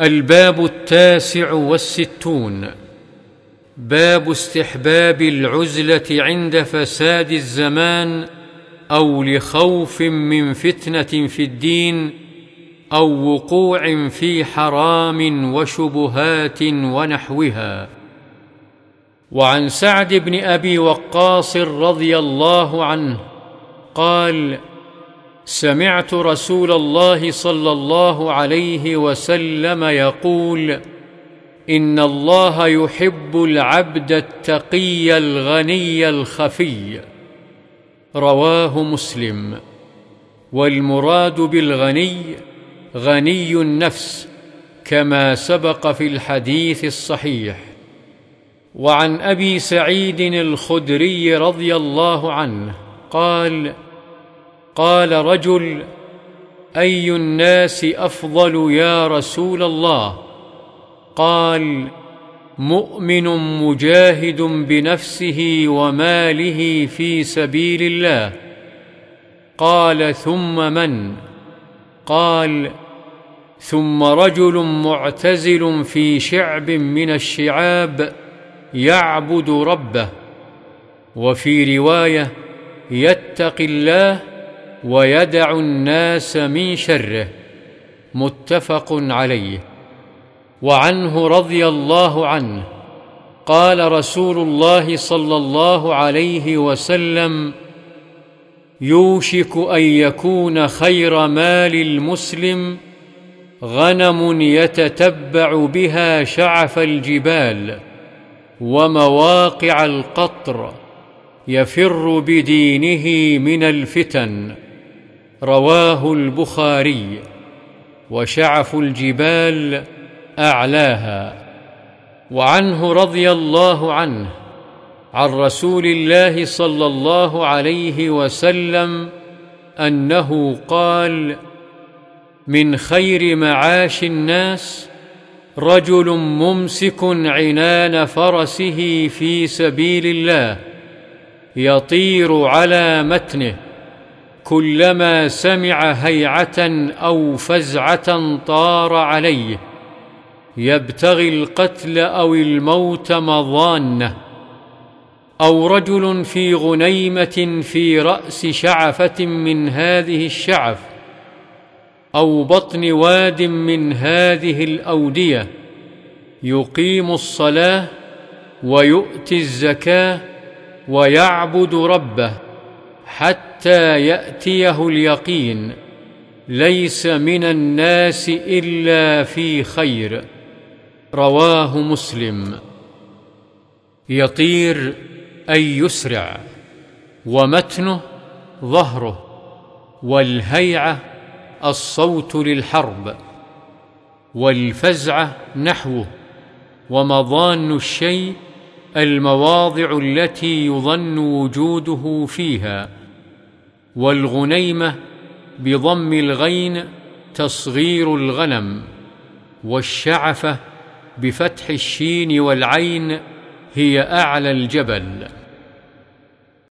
الباب التاسع والستون. باب استحباب العزلة عند فساد الزمان أو لخوف من فتنة في الدين أو وقوع في حرام وشبهات ونحوها. وعن سعد بن أبي وقاص رضي الله عنه قال سمعت رسول الله صلى الله عليه وسلم يقول إن الله يحب العبد التقي الغني الخفي. رواه مسلم. والمراد بالغني غني النفس كما سبق في الحديث الصحيح. وعن أبي سعيد الخدري رضي الله عنه قال قال رجل أي الناس أفضل يا رسول الله؟ قال مؤمن مجاهد بنفسه وماله في سبيل الله. قال ثم من؟ قال ثم رجل معتزل في شعب من الشعاب يعبد ربه. وفي رواية يتقي الله ويدع الناس من شره متفق عليه. وعنه رضي الله عنه قال رسول الله صلى الله عليه وسلم يوشك أن يكون خير مال المسلم غنم يتتبع بها شعف الجبال ومواقع القطر يفر بدينه من الفتن. رواه البخاري وشعف الجبال أعلاها. وعنه رضي الله عنه عن رسول الله صلى الله عليه وسلم أنه قال من خير معاش الناس رجل ممسك عنان فرسه في سبيل الله يطير على متنه كلما سمع هيعة أو فزعة طار عليه. يبتغي القتل أو الموت مضانه أو رجل في غنيمة في رأس شعفة من هذه الشعف. أو بطن واد من هذه الأودية. يقيم الصلاة ويؤتي الزكاة ويعبد ربه. حتى يأتيه اليقين ليس من الناس إلا في خير. رواه مسلم. يطير أي يسرع ومتنه ظهره والهيعة الصوت للحرب والفزعه نحوه ومضان الشيء المواضع التي يظن وجوده فيها والغنيمة بضم الغين تصغير الغنم والشعفة بفتح الشين والعين هي أعلى الجبل.